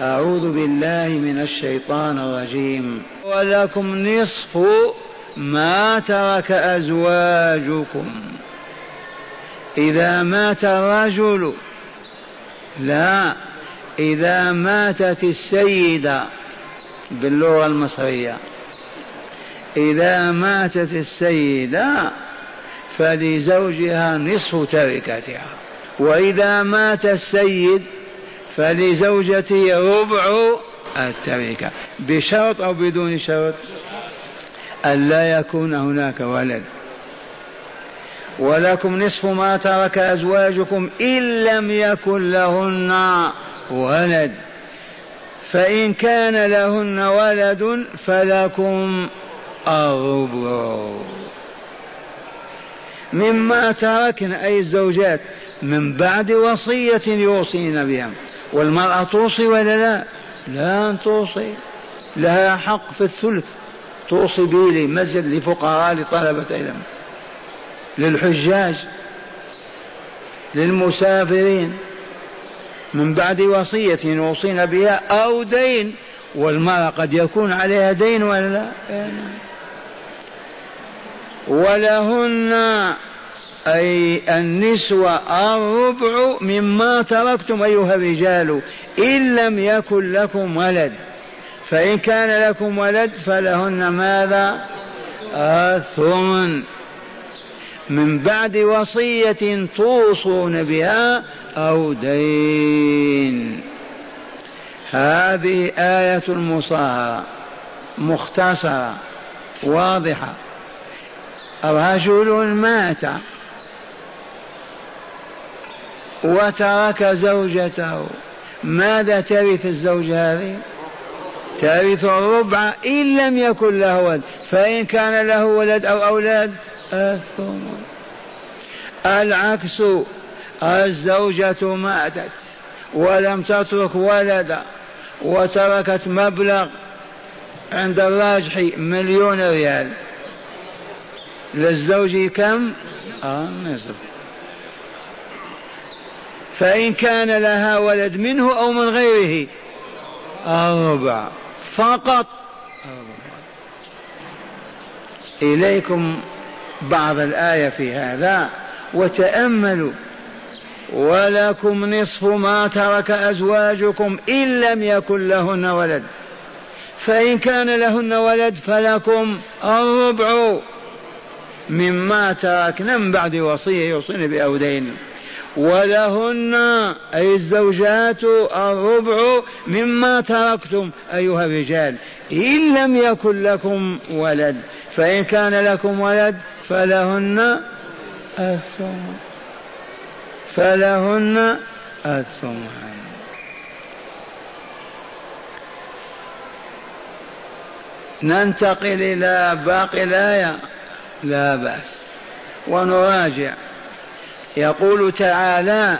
أعوذ بالله من الشيطان الرجيم. ولكم نصف ما ترك أزواجكم. إذا مات الرجل لا إذا ماتت السيدة باللغة المصرية. إذا ماتت السيدة فلزوجها نصف تركتها. وإذا مات السيد فلزوجته ربع التركة. بشرط أو بدون شرط؟ ألا يكون هناك ولد. ولكم نصف ما ترك أزواجكم إن لم يكن لهن ولد. فإن كان لهن ولد فلكم الربع. مما تركن أي الزوجات من بعد وصية يوصين بها. والمرأة توصي ولا لا؟ لا توصي. لها حق في الثلث. توصي به لمسجد لفقراء لطلبة علم للحجاج. للمسافرين. من بعد وصية يوصين بها أو دين. والمرأة قد يكون عليها دين ولا لا؟ ولهن أي النسوة الربع مما تركتم أيها الرجال إن لم يكن لكم ولد. فإن كان لكم ولد فلهن ماذا؟ الثمن. من بعد وصية توصون بها أو دين. هذه آية مصاهرة مختصرة واضحة. رجل مات. وترك زوجته. ماذا ترث الزوجة هذه؟ ترث الربع إن لم يكن له ولد. فإن كان له ولد أو أولاد الثمن. العكس الزوجة ماتت ولم تترك ولدا وتركت مبلغ عند الراجح مليون ريال. للزوج كم؟ آه نصف. فإن كان لها ولد منه أو من غيره. الربع فقط. إليكم بعض الآية في هذا. وتأملوا. ولكم نصف ما ترك أزواجكم إن لم يكن لهن ولد. فإن كان لهن ولد فلكم الربع مما تركنا من بعد وصية يوصين بأودين ولهن أي الزوجات الربع مما تركتم أيها الرجال. إن لم يكن لكم ولد فإن كان لكم ولد فلهن الثمن. فلهن الثمن. ننتقل إلى باقي الآية؟ لا بأس. ونراجع. يقول تعالى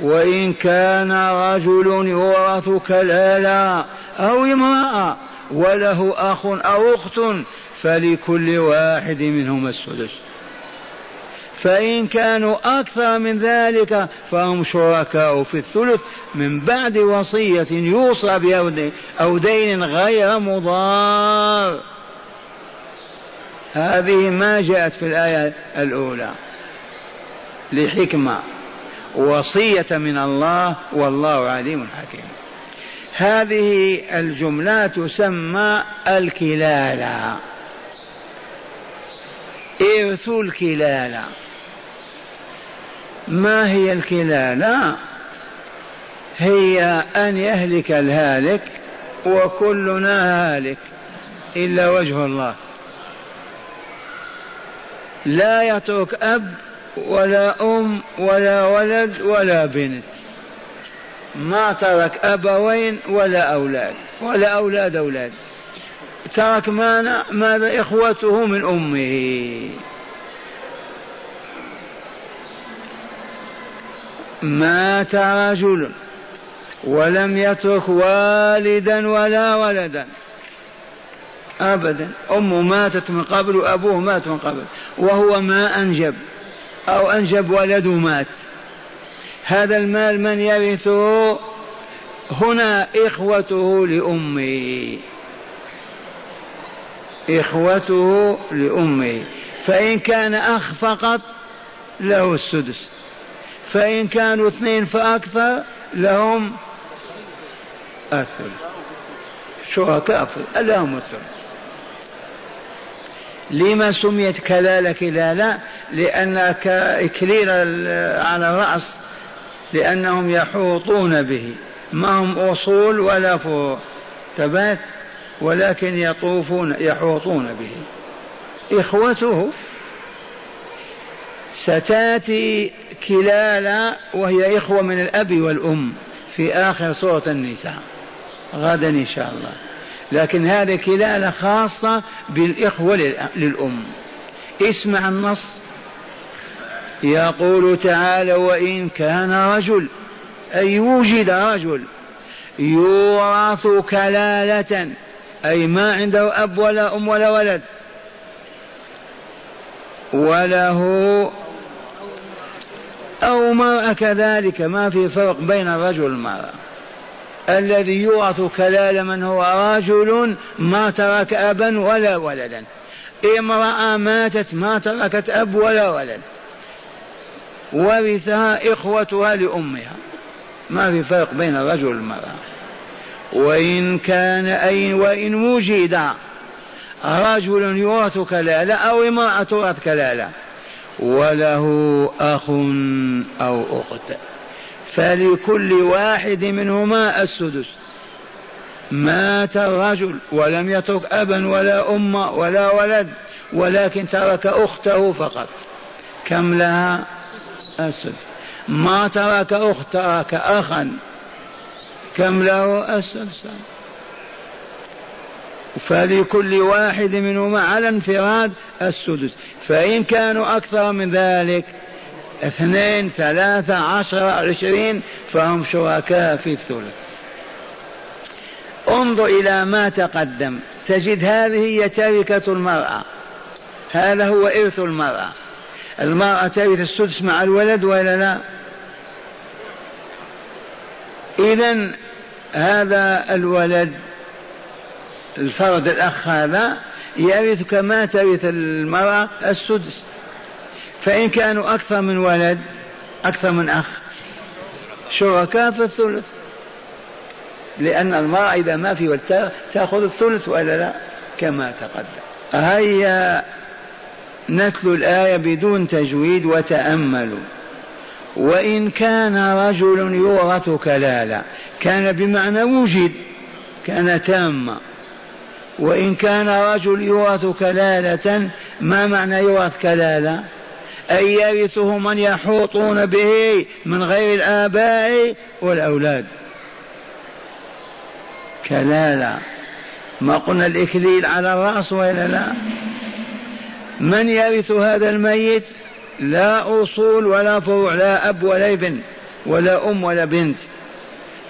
وإن كان رجل يورث كلالا أو امرأة وله أخ أو أخت فلكل واحد منهما السدس. فإن كانوا أكثر من ذلك فهم شركاء في الثلث من بعد وصية يوصى بها أو دين غير مضار. هذه ما جاءت في الآية الأولى. لحكمة وصية من الله والله عليم حكيم. هذه الجملة تسمى الكلالة. إرث الكلالة. ما هي الكلالة؟ هي أن يهلك الهالك وكلنا هالك إلا وجه الله. لا يترك أب ولا أم ولا ولد ولا بنت. ما ترك أبوين ولا أولاد ولا أولاد أولاد. ترك ماذا؟ ماذا؟ إخوته من أمه. مات رجل ولم يترك والدا ولا ولدا. أبدا. أمه ماتت من قبل وأبوه مات من قبل وهو ما أنجب. أو أنجب ولد مات هذا المال من يرثه؟ هنا إخوته لأمه إخوته لأمه فإن كان أخ فقط له السدس. فإن كانوا اثنين فأكثر لهم الثلث. شركاء لهم الثلث. لما سميت كلالة كلالة لأن إكليل على الرأس لأنهم يحوطون به. ما هم أصول ولا فروع. تبات؟ ولكن يطوفون يحوطون به. إخوته ستأتي كلالا وهي إخوة من الأب والأم في آخر سورة النساء. غدا إن شاء الله. لكن هذه كلالة خاصة بالإخوة للأم. اسمع النص. يقول تعالى وإن كان رجل أي وجد رجل يورث كلالة أي ما عنده أب ولا أم ولا ولد وله أو مرأة كذلك. ما في فرق بين الرجل والمرأة. الذي يورث كلالة من هو رجل ما ترك أبا ولا ولدا. امرأة ماتت ما تركت أب ولا ولد. ورثها إخوتها لأمها. ما في فرق بين الرجل والمرأة. وإن كان أي وإن وجد رجل يورث كلالة أو امرأة تورث كلالة وله أخ أو أخت. فلكل واحد منهما السدس. مات الرجل ولم يترك أبا ولا أم ولا ولد ولكن ترك أخته فقط. كم لها؟ السدس. ما ترك أخت ترك أخا. كم له؟ السدس. فلكل واحد منهما على انفراد السدس. فإن كانوا أكثر من ذلك اثنين ثلاثة عشر عشرين فهم شركاء في الثلث. انظر إلى ما تقدم. تجد هذه هي تركة المرأة. هذا هو إرث المرأة. المرأة ترث السدس مع الولد ولا لا؟ إذا هذا الولد الفرد الأخ هذا يرث كما ترث المرأة السدس. فإن كانوا أكثر من ولد أكثر من أخ شركاء في الثلث. لأن المرأة إذا ما في ولد تأخذ الثلث ولا لا؟ كما تقدم. هيا نتلو الآية بدون تجويد وتأملوا. وإن كان رجل يورث كلالة كان بمعنى وجد كان تاما. وإن كان رجل يورث كلالة ما معنى يورث كلالة أي يرثه من يحوطون به من غير الآباء والأولاد. كلالة ما قلنا الإكليل على الرأس وإلا لا؟ من يرث هذا الميت؟ لا أصول ولا فروع لا أب ولا ابن ولا أم ولا بنت.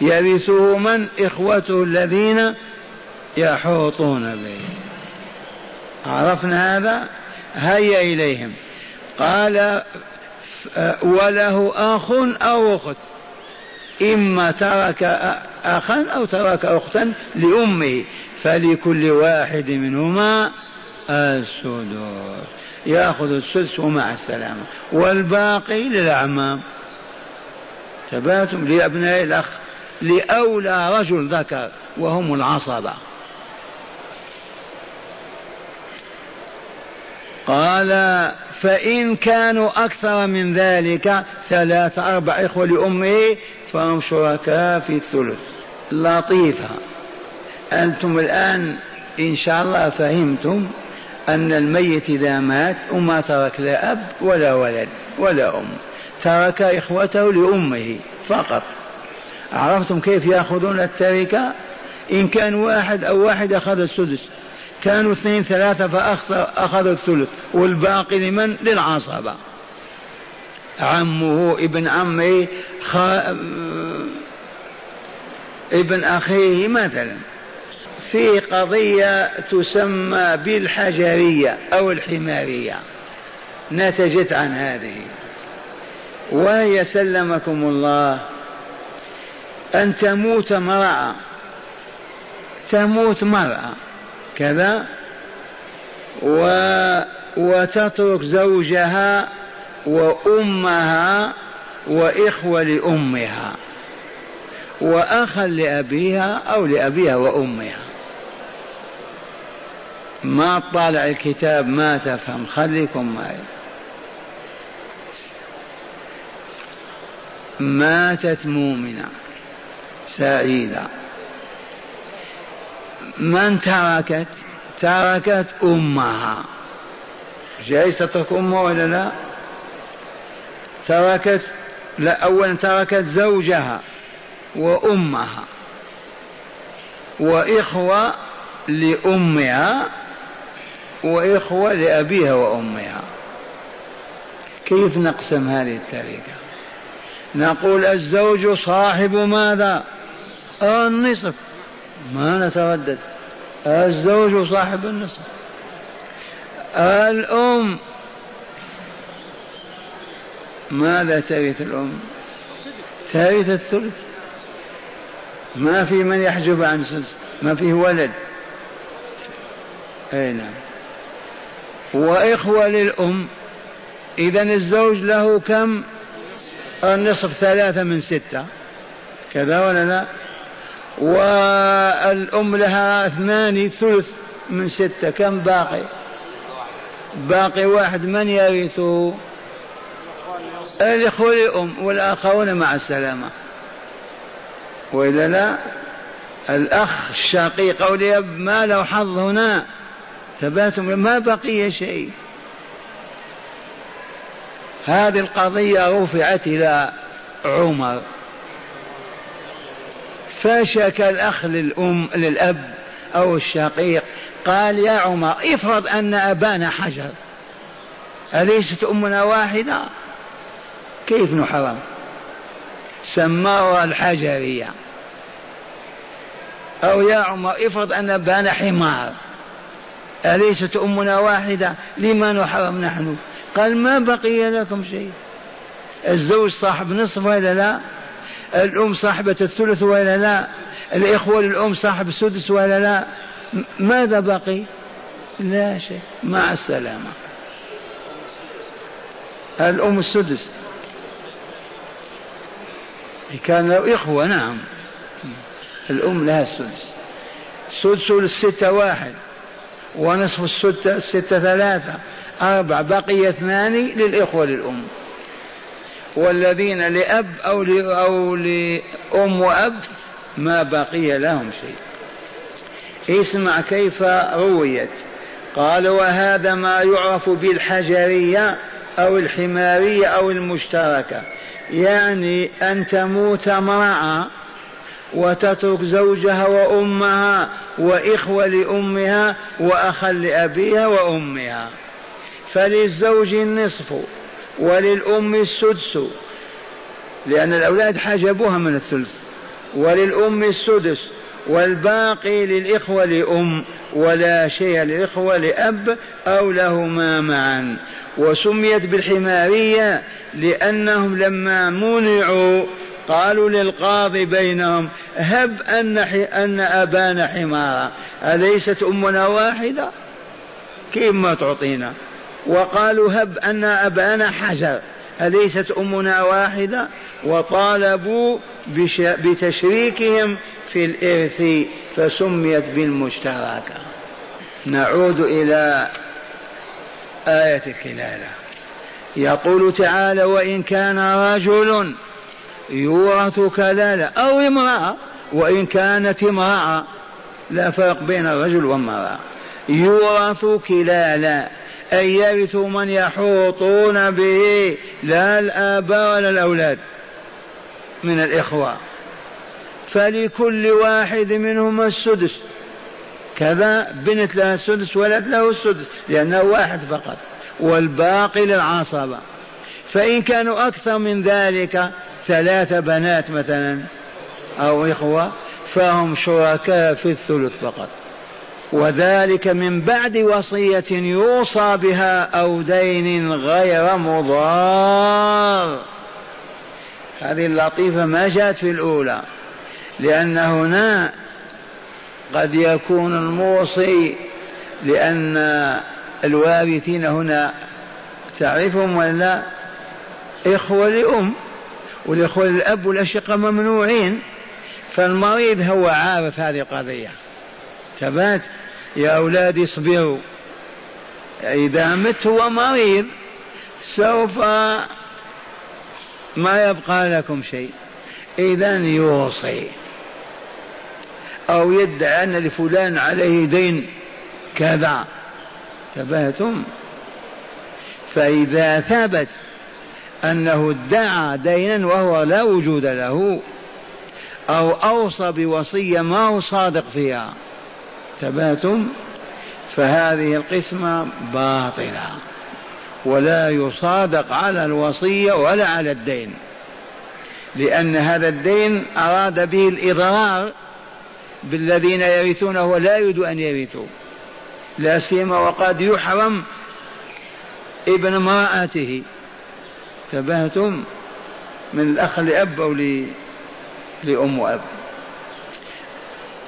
يرثه من؟ إخوته الذين يحوطون به. عرفنا هذا؟ هيا إليهم. قال وله أخ أو أخت إما ترك أخا أو ترك أختا لأمه فلكل واحد منهما السدس. يأخذ السدس ومع السلامة والباقي للأعمام. تباتم لأبناء الأخ لأولى رجل ذكر وهم العصبة. قال فإن كانوا أكثر من ذلك ثلاثة أربع إخوة لأمه فهم شركاء في الثلث. لطيفة. أنتم الآن إن شاء الله فهمتم أن الميت إذا مات وما ترك لا أب ولا ولد ولا أم ترك إخوته لأمه فقط. عرفتم كيف يأخذون التركة؟ إن كان واحد أو واحد أخذ السدس. كانوا اثنين ثلاثة فأخذ الثلث. والباقي لمن؟ للعصبة. عمه ابن عمه خ... ابن أخيه مثلا. في قضية تسمى بالحجرية أو الحمارية. نتجت عن هذه. وهي سلمكم الله. أن تموت امرأة. تموت مرأة. كذا و وتترك زوجها وأمها وإخوة لأمها وأخا لأبيها أو لأبيها وأمها. ما طالع الكتاب ما تفهم خليكم معي. ماتت مؤمنة سعيدة. من تركت؟ تركت أمها. جايز تترك أمها ولا لا؟ تركت لا أولا تركت زوجها وأمها وإخوة لأمها وإخوة لأبيها وأمها. كيف نقسم هذه التركة نقول الزوج صاحب ماذا؟ النصف. ما نتردد. الزوج صاحب النصف. الأم. ماذا ترث الأم؟ ترث الثلث. ما في من يحجب عن الثلث ما فيه ولد. أي نعم. وإخوة للأم. إذا الزوج له كم؟ النصف ثلاثة من ستة. كذا ولا لا؟ والأم لها اثنان ثلث من ستة. كم باقي؟ باقي واحد. من يرثه؟ الإخوة لأم والآخرون مع السلامة. وإلا لا؟ الأخ الشقيق أو الأب ما له حظ هنا؟ ثباتهم ما بقي شيء. هذه القضية رفعت إلى عمر. فشك الأخ للأم للأب أو الشقيق. قال يا عمر افرض أن أبانا حجر. أليست أمنا واحدة؟ كيف نحرم؟ سماها الحجرية. أو يا عمر افرض أن أبانا حمار. أليست أمنا واحدة؟ لما نحرم نحن؟ قال ما بقي لكم شيء. الزوج صاحب نصف ولا لا؟ الأم صاحبة الثلث ولا لا؟ الإخوة للأم صاحب السدس ولا لا؟ ماذا بقي لا شيء. مع السلامة. الأم السدس. كان له إخوة نعم. الأم لها السدس. سدس للستة واحد. ونصف الستة الستة ثلاثة. أربع. بقي اثنان للإخوة للأم. والذين لأب أو أو لأم وأب ما بقي لهم شيء. اسمع كيف رويت. قال وهذا ما يعرف بالحجرية أو الحمارية أو المشتركة. يعني أن تموت امرأة وتترك زوجها وأمها وإخوة لأمها وأخا لأبيها وأمها. فللزوج النصف. وللأم السدس لأن الأولاد حجبوها من الثلث. وللأم السدس والباقي للإخوة لأم ولا شيء للإخوة لأب أو لهما معا. وسميت بالحمارية لأنهم لما منعوا قالوا للقاضي بينهم هب أن أن أبانا حمارا أليست أمنا واحدة؟ كيف ما تعطينا؟ وقالوا هب أن أبانا حجر أليست أمنا واحدة؟ وطالبوا بتشريكهم في الإرث فسميت بالمشتركة. نعود إلى آية الكلالة. يقول تعالى وإن كان رجل يورث كلالة أو امرأة وإن كانت امرأة لا فرق بين الرجل والمرأة يورث كلالا أي يرث من يحوطون به لا الآباء ولا الأولاد من الإخوة. فلكل واحد منهم السدس. كذا بنت لها السدس ولد له السدس لأنه واحد فقط والباقي للعصبة فإن كانوا أكثر من ذلك ثلاث بنات مثلا أو إخوة فهم شركاء في الثلث فقط. وذلك من بعد وصية يوصى بها أو دين غير مضار. هذه اللطيفة ما جاءت في الأولى لأن هنا قد يكون الموصي لأن الوارثين هنا تعرفهم ولا؟ إخوة لأم والإخوة للأب والأشقة ممنوعين فالمريض هو عارف هذه القضية. ثبات يا أولاد اصبروا. إذا مت هو مريض سوف ما يبقى لكم شيء. إذا يوصي. أو يدعي أن لفلان عليه دين كذا. تبهتم فإذا ثبت أنه ادعى دينا وهو لا وجود له أو أوصى بوصية ما هو صادق فيها. تبهتم فهذه القسمة باطلة. ولا يصادق على الوصية ولا على الدين. لأن هذا الدين أراد به الإضرار بالذين يرثونه ولا يريد أن يرثوا. لا سيما وقد يحرم ابن امرأته. تبهتم من الأخ لأب أو لأم وأب.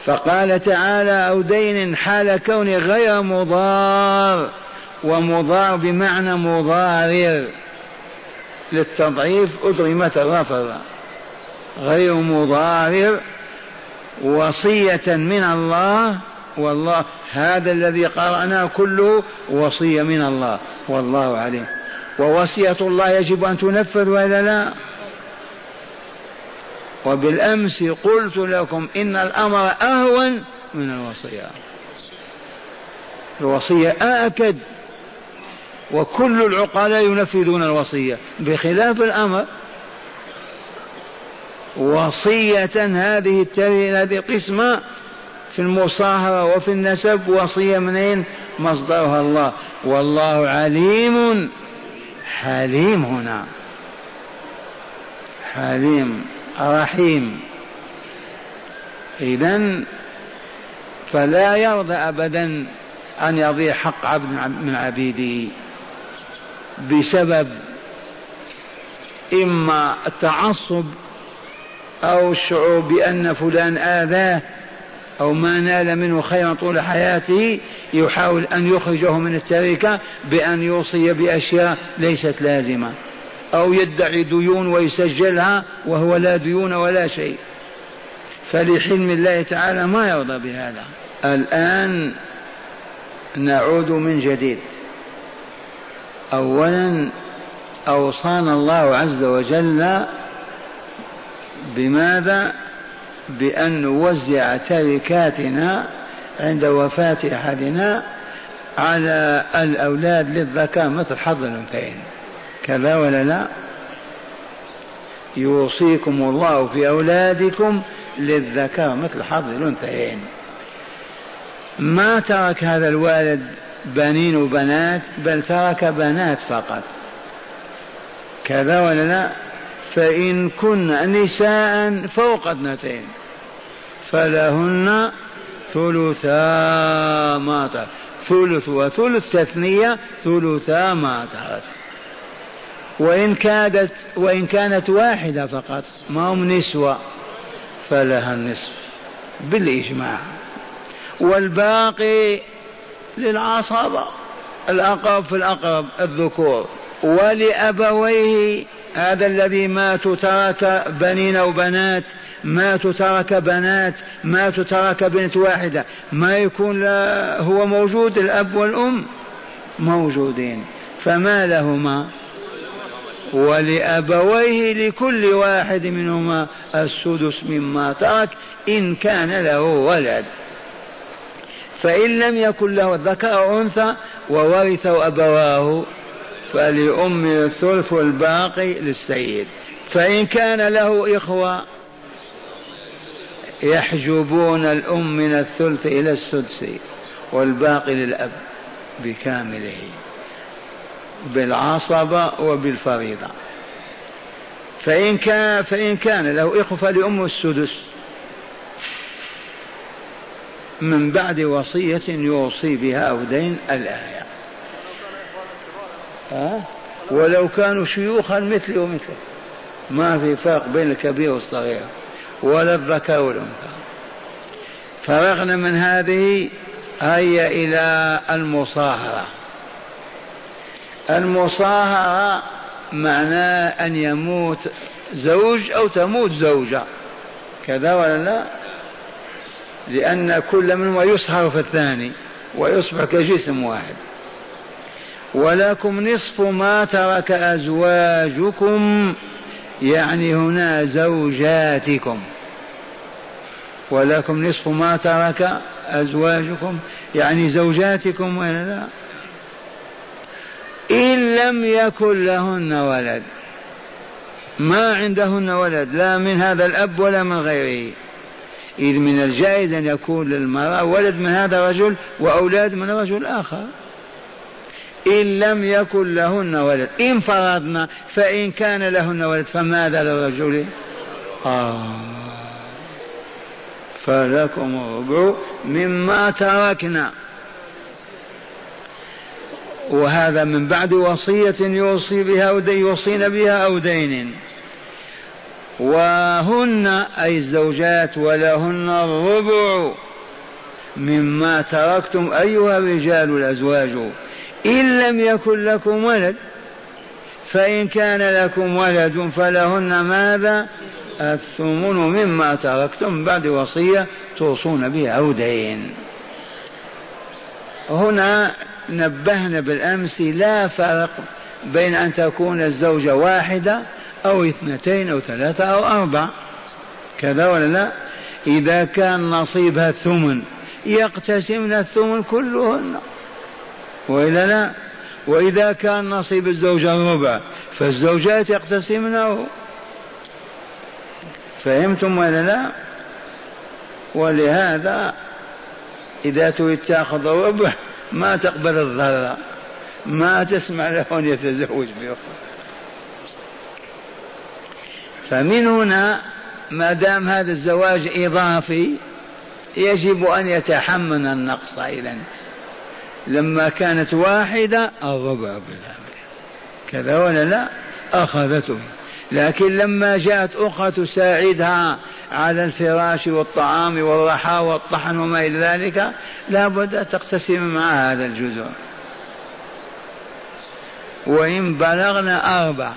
فقال تعالى أو دين حال كونه غير مضار ومضار بمعنى مضارر للتضعيف أضرمت الرفض غير مضارر وصية من الله والله هذا الذي قرأناه كله وصية من الله والله عليم. ووصية الله يجب أن تنفذ ولا لا؟ وبالأمس قلت لكم إن الأمر أهون من الوصية. الوصية آكد وكل العقلاء ينفذون الوصية بخلاف الأمر. وصية هذه هذه قسمة في المصاهرة وفي النسب وصية منين؟ مصدرها الله. والله عليم حليم هنا. حليم. رحيم إذا فلا يرضى أبدا أن يضيع حق عبد من عبيده بسبب إما التعصب أو الشعور بأن فلان آذاه أو ما نال منه خيرا طول حياته يحاول أن يخرجه من التركة بأن يوصي بأشياء ليست لازمة. أو يدعي ديون ويسجلها وهو لا ديون ولا شيء. فلحلم الله تعالى ما يرضى بهذا. الآن نعود من جديد. أولا أوصانا الله عز وجل بماذا؟ بأن نوزع تركاتنا عند وفاة أحدنا على الأولاد للذكاء مثل حظ الأنثيين. كذا ولا لا؟ يوصيكم الله في أولادكم للذكاء. مثل حظ الأنثيين. ما ترك هذا الوالد بنين وبنات بل ترك بنات فقط. كذا ولا لا؟ فإن كن نساء فوق اثنتين. فلهن ثلثا ما ترك. ثلث وثلث تثنية ثلثا ما ترك. وإن كانت وإن كانت واحدة فقط ما هم نسوة فلها النصف بالإجماع. والباقي للعصبة الأقرب في الأقرب الذكور. ولأبويه هذا الذي مات ترك بنين وبنات مات ترك بنات مات ترك بنت واحدة ما يكون لا هو موجود الأب والأم موجودين. فما لهما؟ ولأبويه لكل واحد منهما السدس مما ترك إن كان له ولد. فإن لم يكن له ذكر أو أنثى وورثه أبواه فلأم الثلث والباقي للسيد. فإن كان له إخوة يحجبون الأم من الثلث إلى السدس والباقي للأب بكامله. بالعصبة وبالفريضة. فإن كان فإن كان له إخوة فلأم السدس. من بعد وصية يوصي بها أو دين الآية. ها؟ ولو كانوا شيوخا مثلي ومثلك. ما في فرق بين الكبير والصغير. ولا الذكر والأنثى. فرغنا من هذه هيا إلى المصاهرة. المصاهرة معناه أن يموت زوج أو تموت زوجة. كذا ولا لا؟ لأن كل منهما يصهر في الثاني ويصبح كجسم واحد. ولكم نصف ما ترك أزواجكم يعني هنا زوجاتكم. ولكم نصف ما ترك أزواجكم يعني زوجاتكم ولا لا؟ إن لم يكن لهن ولد. ما عندهن ولد لا من هذا الأب ولا من غيره. إذ من الجائز أن يكون للمرأة ولد من هذا الرجل وأولاد من رجل آخر إن لم يكن لهن ولد إن فرضنا فإن كان لهن ولد فماذا للرجل؟ آه. فلكم الربع مما تركنا. وهذا من بعد وصية يوصي بها أو يوصين بها أو دين. وهن أي الزوجات ولهن الربع مما تركتم أيها الرجال الأزواج. إن لم يكن لكم ولد فإن كان لكم ولد فلهن ماذا؟ الثمن مما تركتم بعد وصية توصون به أو دين. هنا نبهنا بالأمس لا فرق بين أن تكون الزوجة واحدة أو اثنتين أو ثلاثة أو أربع. كذا ولا لا؟ إذا كان نصيبها الثمن يقتسمن الثمن كلهن. وإلا لا؟ وإذا كان نصيب الزوجة الربع فالزوجات يقتسمنه. فهمتم ولا لا؟ ولهذا إذا تريد تأخذ الربع ما تقبل الضرر. ما تسمع له أن يتزوج بأخرى فمن هنا ما دام هذا الزواج إضافي يجب أن يتحمل النقص إذا. لما كانت واحدة الربع بالأمر. كذا ولا لا؟ أخذته. لكن لما جاءت أخرى تساعدها على الفراش والطعام والرحى والطحن وما إلى ذلك لا بد تقتسم مع هذا الجزء. وإن بلغنا أربع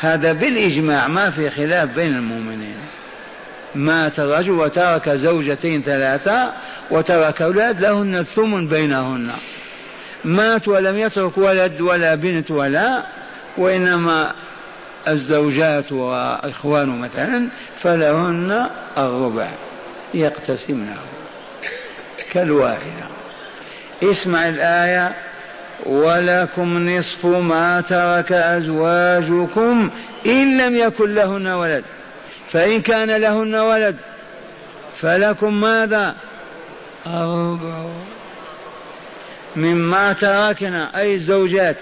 هذا بالإجماع ما في خلاف بين المؤمنين. مات الرجل وترك زوجتين ثلاثة وترك أولاد لهن الثمن بينهن. مات ولم يترك ولد ولا بنت ولا وإنما الزوجات وإخوانه مثلا فلهن الربع يقتسمنه كالواحدة. اسمع الآية ولكم نصف ما ترك أزواجكم إن لم يكن لهن ولد فإن كان لهن ولد فلكم ماذا؟ الربع. مما تركنا أي الزوجات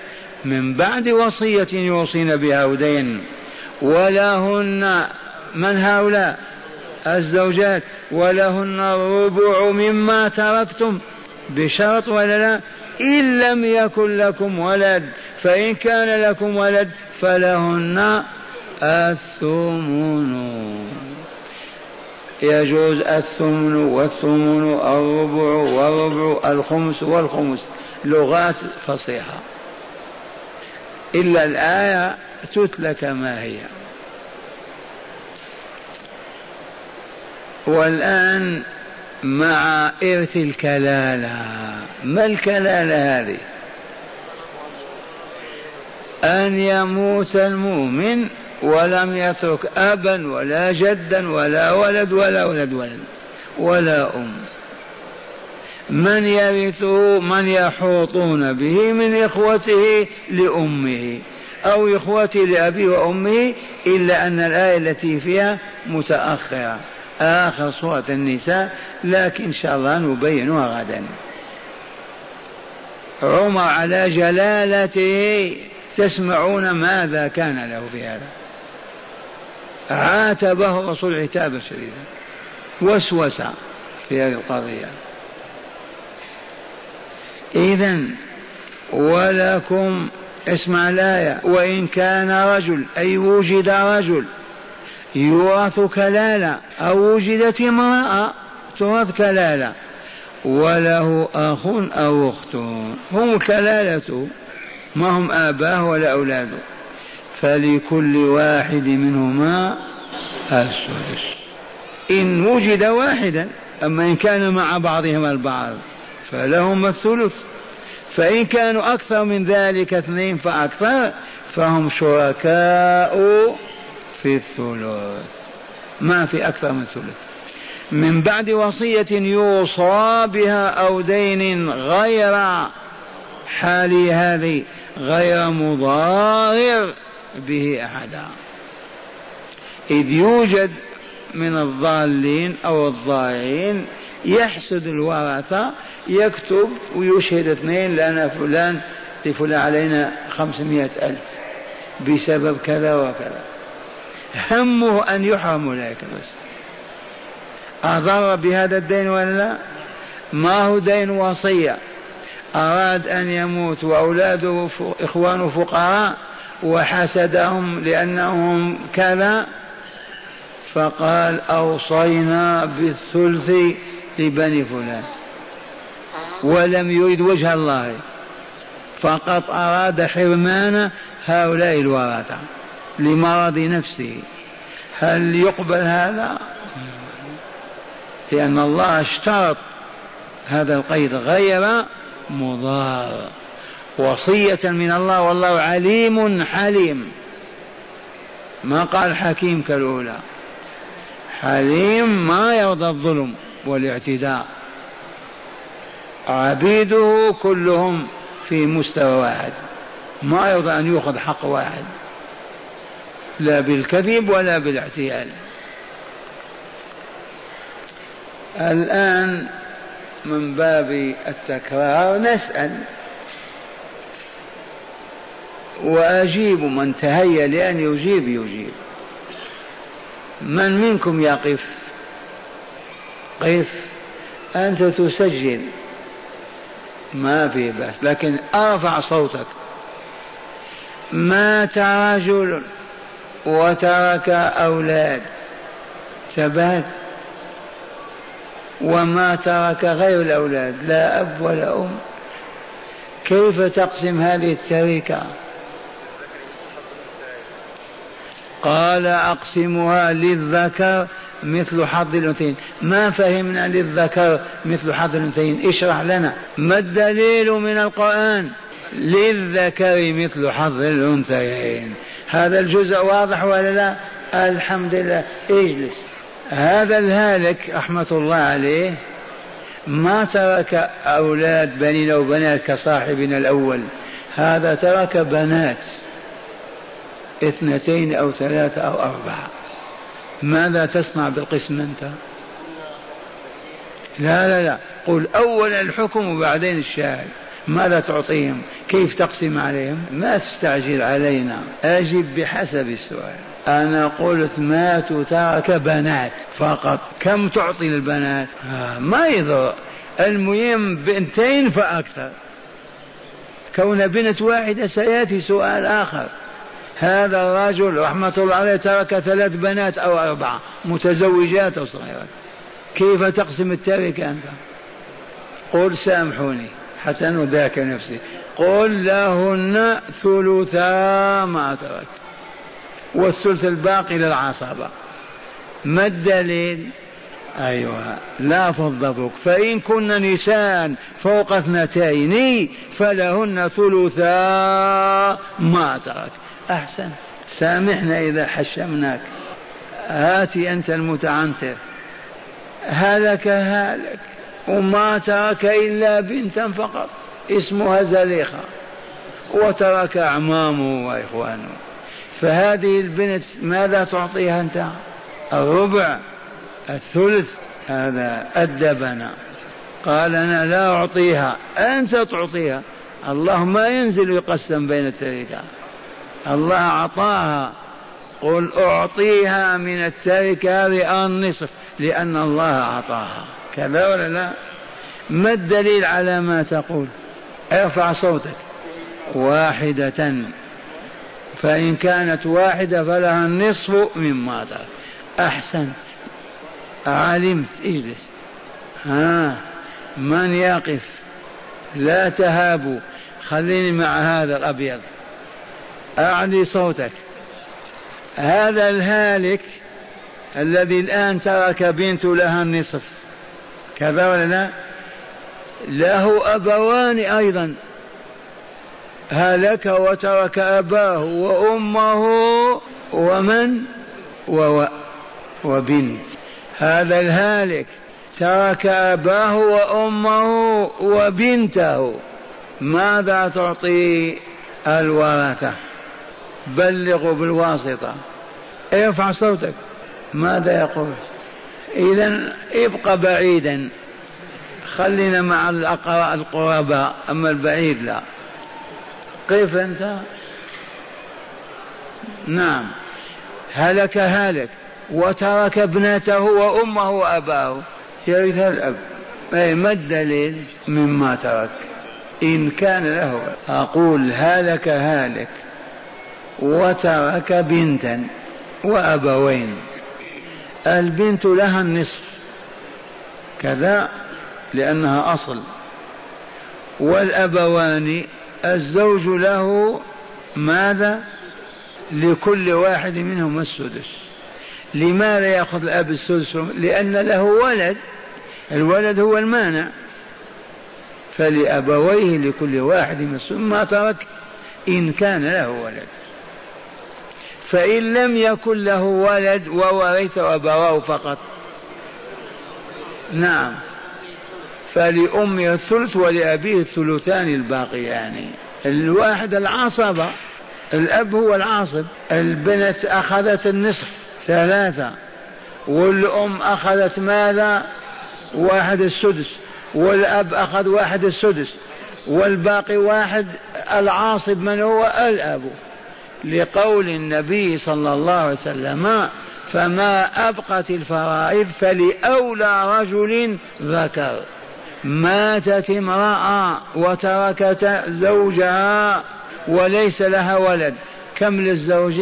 من بعد وصية يوصين بها ودين ولهن من هؤلاء؟ الزوجات. ولهن الربع مما تركتم. بشرط ولا لا؟ إن لم يكن لكم ولد فإن كان لكم ولد فلهن الثمن. يجوز الثمن والثمن الربع والربع الخمس والخمس. لغات فصيحة. إلا الآية تتلى كما هي. والآن مع إرث الكلالة ما الكلالة هذه؟ أن يموت المؤمن ولم يترك أبا ولا جدا ولا ولد ولا ولد ولد ولا أم. من يرثه من يحوطون به من إخوته لأمه أو إخوته لأبيه وأمه إلا أن الآية التي فيها متأخرة. آخر سورة النساء لكن إن شاء الله نبينها غدا. عمر على جلالته. تسمعون ماذا كان له في هذا؟ عاتبه الرسول عتابا شديدا. وسوس في هذه القضية. إذا ولكم اسمع الآية. وإن كان رجل أي وجد رجل يورث كلالة أو وجدت امرأة تورث كلالة وله أخ أو أخت. هم كلالة ما هم آباه ولا أولاده. فلكل واحد منهما السدس. إن وجد واحدا أما إن كان مع بعضهما البعض. فلهم الثلث. فإن كانوا أكثر من ذلك اثنين فأكثر فهم شركاء في الثلث. ما في أكثر من ثلث. من بعد وصية يوصى بها أو دين غير حالي هذه غير مضار به أحدا. إذ يوجد من الضالين أو الضائعين يحسد الورثة يكتب ويشهد اثنين لنا فلان لفلان علينا خمسمائة ألف بسبب كذا وكذا. همه أن يحرم أولئك بس. أضر بهذا الدين ولا لا؟ ما هو دين وصية؟ أراد أن يموت وأولاده إخوانه فقراء وحسدهم لأنهم كذا؟ فقال أوصينا بالثلث لبني فلان. ولم يريد وجه الله فقط أراد حرمان هؤلاء الورثة لمرض نفسه. هل يقبل هذا؟ لأن الله اشترط هذا القيد غير مضار. وصية من الله والله عليم حليم. ما قال حكيم كالأولى. حليم ما يرضى الظلم والاعتداء. عبيده كلهم في مستوى واحد. ما يرضى أن يؤخذ حق واحد. لا بالكذب ولا بالاعتيال. الآن من باب التكرار نسأل. وأجيب من تهيأ لأن يجيب يجيب. من منكم يقف؟ قف. أنت تسجل. ما في بأس لكن أرفع صوتك. مات رجل وترك أولاد ثبات وما ترك غير الأولاد لا أب ولا أم. كيف تقسم هذه التركة؟ قال أقسمها للذكر مثل حظ الأنثيين. ما فهمنا للذكر مثل حظ الأنثيين؟ اشرح لنا. ما الدليل من القرآن؟ للذكر مثل حظ الأنثيين. هذا الجزء واضح ولا لا؟ الحمد لله اجلس. هذا الهالك رحمة الله عليه ما ترك أولاد بنين أو بنات كصاحبنا الأول. هذا ترك بنات. اثنتين أو ثلاثة أو أربعة. ماذا تصنع بالقسم أنت؟ لا لا لا. قل أولا الحكم وبعدين الشاهد. ماذا تعطيهم؟ كيف تقسم عليهم؟ ما تستعجل علينا. أجب بحسب السؤال. أنا قلت ماتوا ترك بنات فقط. كم تعطي البنات آه ما يضر. المهم بنتين فأكثر. كون بنت واحدة سيأتي سؤال آخر. هذا الرجل رحمة الله عليه ترك ثلاث بنات أو أربعة متزوجات أو صغيرات كيف تقسم التركة أنت؟ قل سامحوني حتى ذاك نفسي. قل لهن ثلثا ما ترك والثلث الباقي للعصبة ما الدليل؟ أيوة لا فضلك فإن كن نساء فوق اثنتين فلهن ثلثا ما ترك. أحسن سامحنا إذا حشمناك. هاتي أنت المتعنتر هلك هالك وما ترك إلا بنتا فقط. اسمها زليخة. وترك أعمامه وإخوانه. فهذه البنت ماذا تعطيها أنت؟ الربع الثلث. هذا أدبنا. قال أنا لا أعطيها. أنت تعطيها. الله ما ينزل يقسم بين التركة الله أعطاها. قل أعطيها من التركة هذه النصف لأن الله أعطاها. كذا ولا لا؟ ما الدليل على ما تقول؟ ارفع صوتك. واحدة. فإن كانت واحدة فلها النصف مما ترك. أحسنت. علمت. اجلس. ها من يقف؟ لا تهابوا. خليني مع هذا الأبيض. أعلي صوتك. هذا الهالك الذي الآن ترك بنت لها النصف. كذا ولا لا له أبوان أيضا. هلك وترك أباه وأمه ومن؟ وو وبنت. هذا الهالك ترك أباه وأمه وبنته. ماذا تعطي الورثة؟ بلغوا بالواسطة. ارفع صوتك. ماذا يقول؟ إذا ابقى بعيدا. خلينا مع القرباء أما البعيد لا. قف أنت؟ نعم. هلك هالك وترك ابنته وأمه وأباه. يرث الأب. أي ما الدليل؟ مما ترك. إن كان له. أقول هلك هالك. وترك بنتا وأبوين. البنت لها النصف. كذا لأنها أصل. والأبوان الزوج له ماذا؟ لكل واحد منهم السدس. لماذا يأخذ الأب السدس؟ لأن له ولد. الولد هو المانع. فلأبويه لكل واحد منهم ما ترك إن كان له ولد. فإن لم يكن له ولد وورث أبواه فقط. نعم. فلأمه الثلث ولأبيه الثلثان الباقيان. الواحد العصبة الأب هو العاصب. البنت أخذت النصف ثلاثة. والأم أخذت ماذا؟ واحد السدس. والأب أخذ واحد السدس. والباقي واحد العاصب من هو؟ الأب. لقول النبي صلى الله عليه وسلم فما أبقت الفرائض فلأولى رجل ذكر. ماتت امرأة وتركت زوجها وليس لها ولد. كم للزوج؟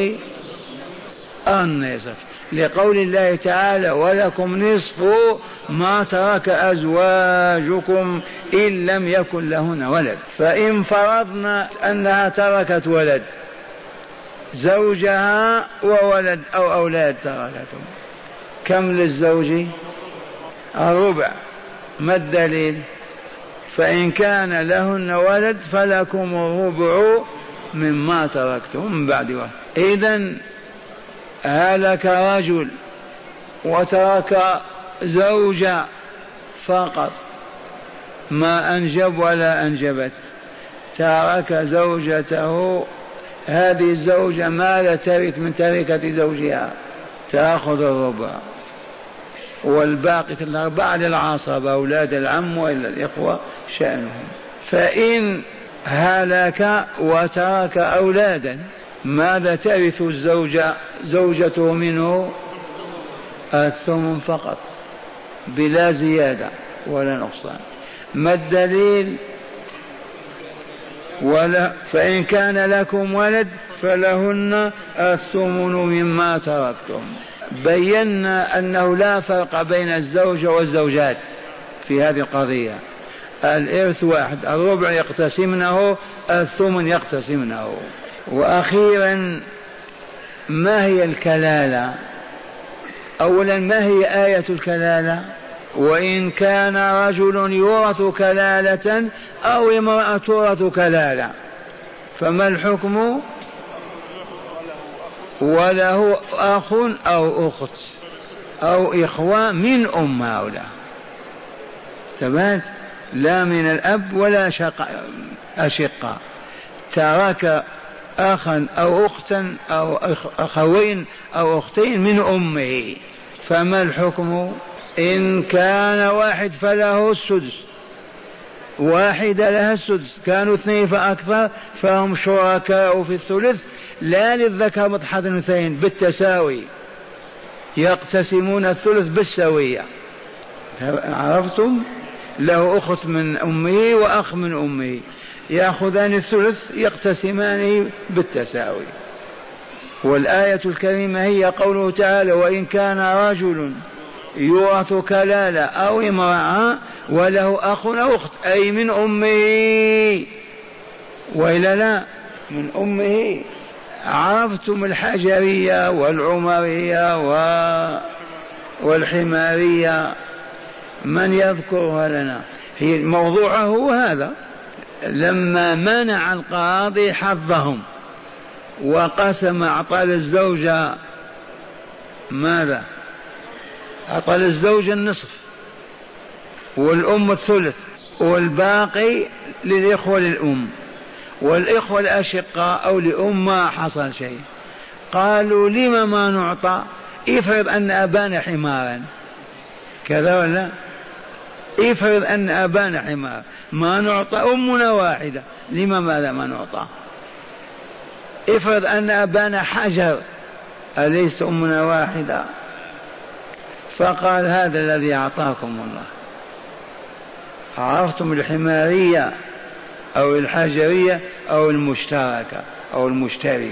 النصف لقول الله تعالى ولكم نصف ما ترك أزواجكم إن لم يكن لهن ولد. فإن فرضنا أنها تركت ولد زوجها وولد أو أولاد تركتهم كم للزوج؟ الربع ما الدليل؟ فإن كان لهن ولد فلكم الربع مما تركتم من بعد وقت إذا هلك رجل وترك زوجة فقط. ما أنجب ولا أنجبت. ترك زوجته هذه الزوجة ماذا ترث من تركة زوجها؟ تأخذ الربع. والباقي الأربعة للعصبة أولاد العم وإلا الإخوة شأنهم. فإن هلك وترك أولادا ماذا ترث الزوجة زوجته منه؟ الثمن فقط بلا زيادة ولا نقصان. ما الدليل؟ ولا فإن كان لكم ولد فلهن الثمن مما تركتم. بينا أنه لا فرق بين الزوجة والزوجات في هذه القضية. الإرث واحد الربع يقتسمنه الثمن يقتسمنه. وأخيرا ما هي الكلالة؟ أولا ما هي آية الكلالة؟ وإن كان رجل يورث كلالة أو امرأة تورث كلالة فما الحكم؟ وله أخ أو أخت أو إخوة من أم هؤلاء. ثبات لا من الأب ولا شق أشقة. ترك أخا أو أختا أو أخوين أو أختين من أمه فما الحكم؟ إن كان واحد فله السدس. واحدة لها السدس. كانوا اثنين فأكثر فهم شركاء في الثلث. لا للذكر حظ الأنثيين بالتساوي. يقتسمون الثلث بالسوية عرفتم؟ له أخت من أمه وأخ من أمه يأخذان الثلث يقتسمان بالتساوي. والآية الكريمة هي قوله تعالى وإن كان رجل يورث كلالة أو امرأة وله أخ أو أخت أي من أمه. وإلا لا من أمه. عرفتم الحجرية والعمرية و... والحمارية. من يذكرها لنا؟ هي موضوعه هو هذا. لما منع القاضي حظهم وقسم أعطى للزوجة ماذا؟ أعطى للزوجة النصف والأم الثلث والباقي للإخوة للأم والإخوة الأشقاء أو لأم ما حصل شيء. قالوا لم ما نعطى؟ افرض أن أبانا حمارا. كذا ولا؟ افرض أن أبانا حمار ما نعطى أمنا واحدة. لما ماذا ما نعطى؟ افرض أن أبانا حجر. أليس أمنا واحدة؟ فقال هذا الذي أعطاكم الله. عرفتم الحمارية أو الحجرية أو المشتركة أو المشترك